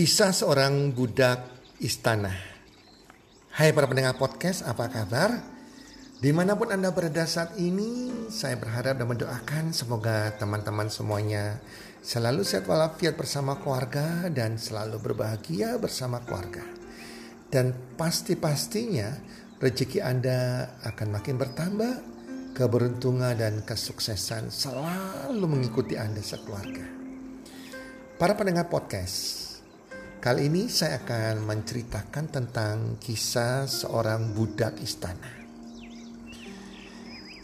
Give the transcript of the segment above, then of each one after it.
Kisah seorang budak istana. Hai para pendengar podcast, apa kabar? Di mana pun Anda berada saat ini, saya berharap dan mendoakan semoga teman-teman semuanya selalu sehat walafiat bersama keluarga dan selalu berbahagia bersama keluarga. Dan pasti-pastinya rezeki Anda akan makin bertambah, keberuntungan dan kesuksesan selalu mengikuti Anda sekeluarga. Para pendengar podcast, kali ini saya akan menceritakan tentang kisah seorang budak istana.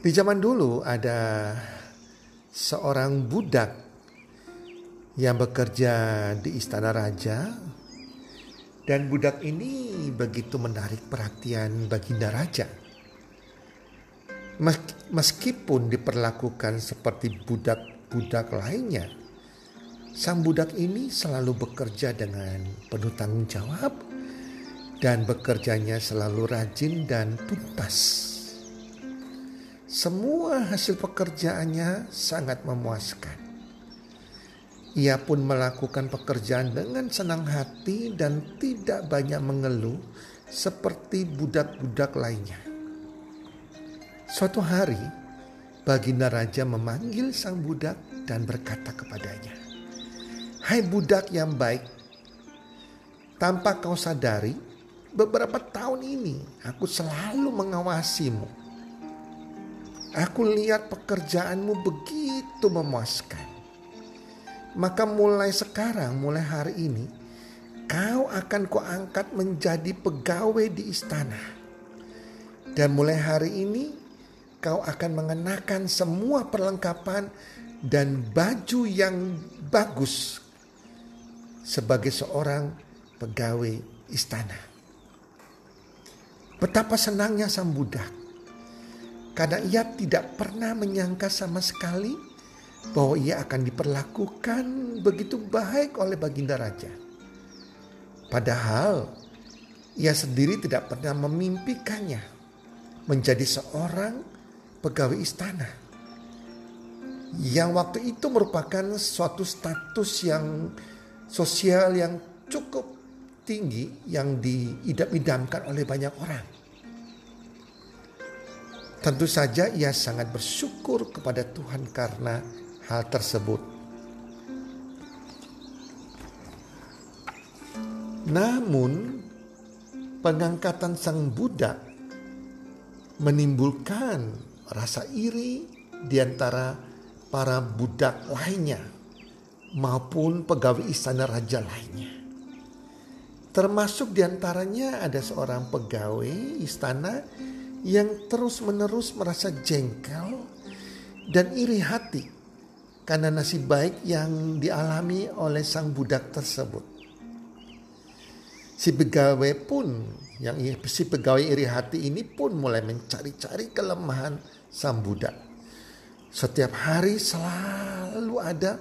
Di zaman dulu ada seorang budak yang bekerja di istana raja dan budak ini begitu menarik perhatian baginda raja. Meskipun diperlakukan seperti budak-budak lainnya, sang budak ini selalu bekerja dengan penuh tanggung jawab dan bekerjanya selalu rajin dan tuntas. Semua hasil pekerjaannya sangat memuaskan. Ia pun melakukan pekerjaan dengan senang hati dan tidak banyak mengeluh seperti budak-budak lainnya. Suatu hari, Baginda Raja memanggil sang budak dan berkata kepadanya, "Hai budak yang baik, tanpa kau sadari, beberapa tahun ini aku selalu mengawasimu. Aku lihat pekerjaanmu begitu memuaskan. Maka mulai sekarang, mulai hari ini, kau akan kuangkat menjadi pegawai di istana. Dan mulai hari ini, kau akan mengenakan semua perlengkapan dan baju yang bagus sebagai seorang pegawai istana. Betapa senangnya sang budak karena ia tidak pernah menyangka sama sekali bahwa ia akan diperlakukan begitu baik oleh baginda raja. Padahal ia sendiri tidak pernah memimpikannya menjadi seorang pegawai istana. Yang waktu itu merupakan suatu status yang sosial yang cukup tinggi yang diidam-idamkan oleh banyak orang. Tentu saja ia sangat bersyukur kepada Tuhan karena hal tersebut. Namun pengangkatan sang budak menimbulkan rasa iri di antara para budak lainnya maupun pegawai istana raja lainnya. Termasuk di antaranya ada seorang pegawai istana yang terus-menerus merasa jengkel dan iri hati karena nasib baik yang dialami oleh sang budak tersebut. Si pegawai pun yang si pegawai iri hati ini pun mulai mencari-cari kelemahan sang budak. Setiap hari selalu ada,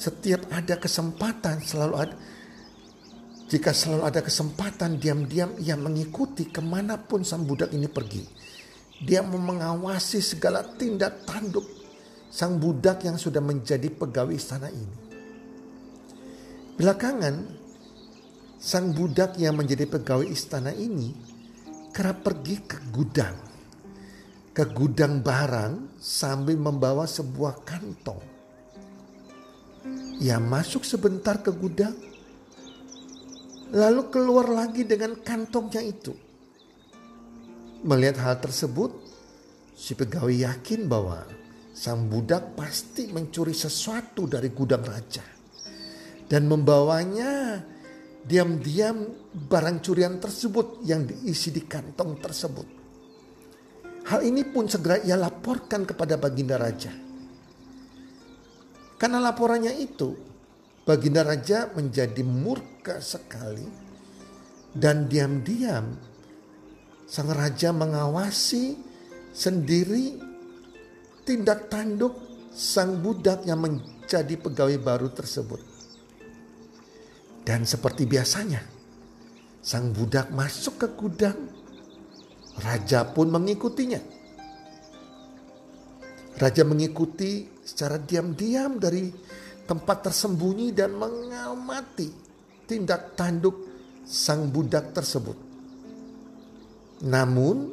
setiap ada kesempatan selalu ada. Jika selalu ada kesempatan diam-diam ia mengikuti ke mana pun sang budak ini pergi. Dia mengawasi segala tindak tanduk sang budak yang sudah menjadi pegawai istana ini. Belakangan sang budak yang menjadi pegawai istana ini kerap pergi ke gudang. Ke gudang barang sambil membawa sebuah kantong. Ia masuk sebentar ke gudang, lalu keluar lagi dengan kantongnya itu. Melihat hal tersebut, si pegawai yakin bahwa sang budak pasti mencuri sesuatu dari gudang raja dan membawanya diam-diam barang curian tersebut yang diisi di kantong tersebut. Hal ini pun segera ia laporkan kepada Baginda Raja. Karena laporannya itu, Baginda Raja menjadi murka sekali dan diam-diam sang raja mengawasi sendiri tindak tanduk sang budak yang menjadi pegawai baru tersebut. Dan seperti biasanya, sang budak masuk ke gudang. Raja pun mengikutinya. Raja mengikuti secara diam-diam dari tempat tersembunyi dan mengamati tindak tanduk sang budak tersebut. Namun,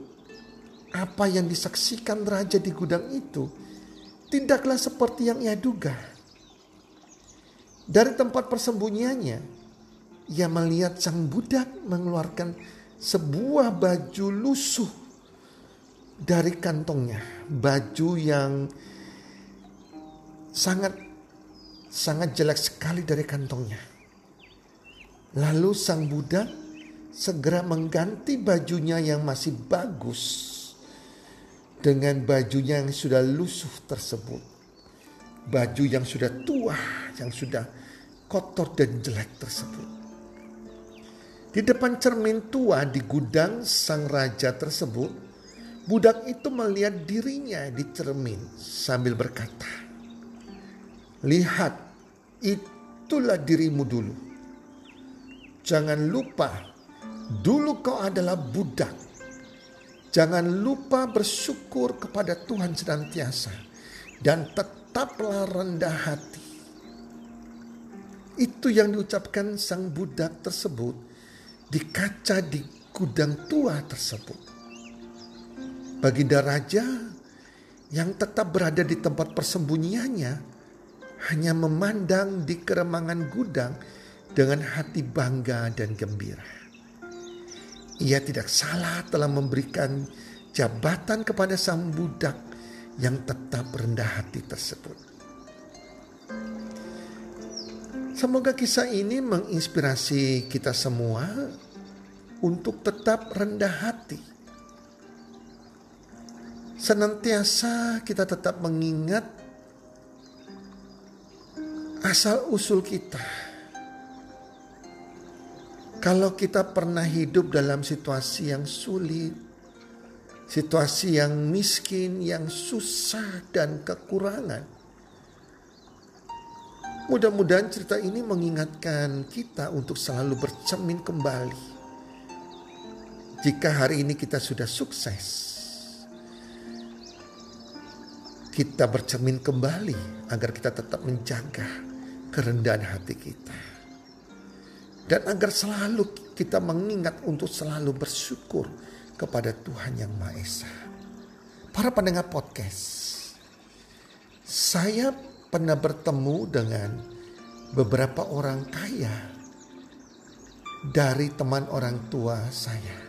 apa yang disaksikan raja di gudang itu tidaklah seperti yang ia duga. Dari tempat persembunyiannya, ia melihat sang budak mengeluarkan sebuah baju lusuh dari kantongnya, baju yang sangat sangat jelek sekali dari kantongnya. Lalu sang budak segera mengganti bajunya yang masih bagus dengan bajunya yang sudah lusuh tersebut. Baju yang sudah tua, yang sudah kotor dan jelek tersebut. Di depan cermin tua di gudang sang raja tersebut, budak itu melihat dirinya di cermin sambil berkata, "Lihat, itulah dirimu dulu. Jangan lupa, dulu kau adalah budak Jangan lupa bersyukur kepada Tuhan senantiasa dan tetaplah rendah hati. Itu yang diucapkan sang budak tersebut di kaca di gudang tua tersebut. Baginda raja yang tetap berada di tempat persembunyiannya hanya memandang di keremangan gudang dengan hati bangga dan gembira. Ia tidak salah telah memberikan jabatan kepada sang budak yang tetap rendah hati tersebut. Semoga kisah ini menginspirasi kita semua untuk tetap rendah hati. Senantiasa kita tetap mengingat asal usul kita kalau kita pernah hidup dalam situasi yang sulit, situasi yang miskin, yang susah dan kekurangan. Mudah-mudahan cerita ini mengingatkan kita untuk selalu bercermin kembali. Jika hari ini kita sudah sukses, kita bercermin kembali agar kita tetap menjaga kerendahan hati kita. Dan agar selalu kita mengingat untuk selalu bersyukur kepada Tuhan Yang Maha Esa. Para pendengar podcast, saya pernah bertemu dengan beberapa orang kaya dari teman orang tua saya.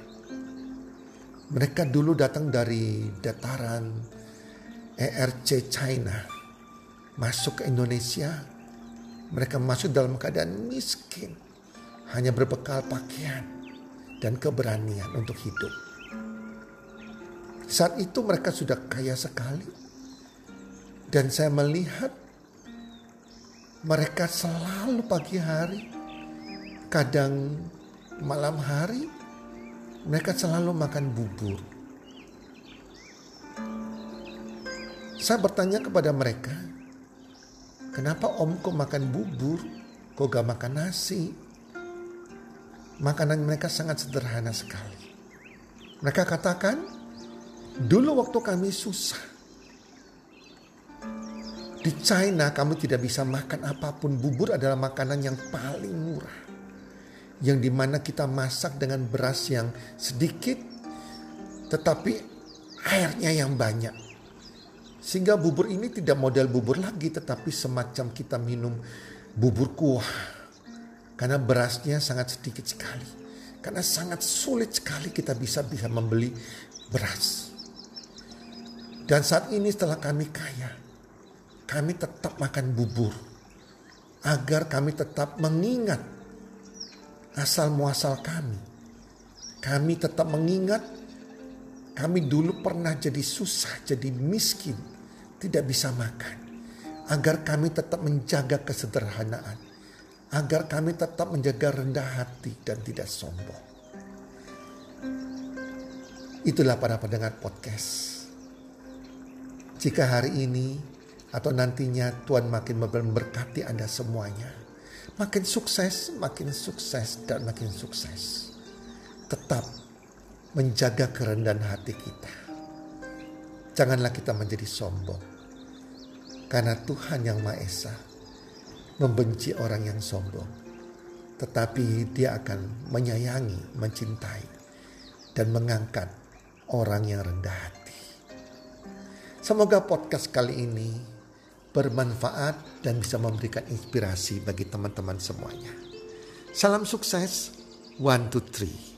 Mereka dulu datang dari dataran ERC China, masuk ke Indonesia. Mereka masuk dalam keadaan miskin hanya berbekal pakaian dan keberanian untuk hidup. Saat itu mereka sudah kaya sekali. Dan saya melihat mereka selalu pagi hari, kadang malam hari, mereka selalu makan bubur. Saya bertanya kepada mereka, kenapa om kok makan bubur, kok gak makan nasi? makanan mereka sangat sederhana sekali. Mereka katakan, dulu waktu kami susah, di China kami tidak bisa makan apa pun. Bubur adalah makanan yang paling murah. Yang di mana kita masak dengan beras yang sedikit, tetapi airnya yang banyak. Sehingga bubur ini tidak model bubur lagi, tetapi semacam kita minum bubur kuah karena berasnya sangat sedikit sekali. Karena sangat sulit sekali kita bisa bisa membeli beras. Dan saat ini setelah kami kaya, kami tetap makan bubur. Agar kami tetap mengingat asal muasal kami. Kami tetap mengingat kami dulu pernah jadi susah, jadi miskin, tidak bisa makan. Agar kami tetap menjaga kesederhanaan agar kami tetap menjaga rendah hati dan tidak sombong. Itulah para pendengar podcast. Jika hari ini atau nantinya Tuhan makin memberkati Anda semuanya, makin sukses, makin sukses, dan makin sukses. Tetap menjaga kerendahan hati kita. Janganlah kita menjadi sombong. Karena Tuhan yang Maha Esa membenci orang yang sombong. tetapi Dia akan menyayangi, mencintai, dan mengangkat orang yang rendah hati. Semoga podcast kali ini bermanfaat dan bisa memberikan inspirasi bagi teman-teman semuanya. Salam sukses, one, two, three.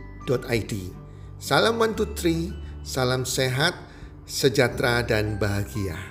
www.salam123.id. Salam One Two Three, salam sehat, sejahtera dan bahagia.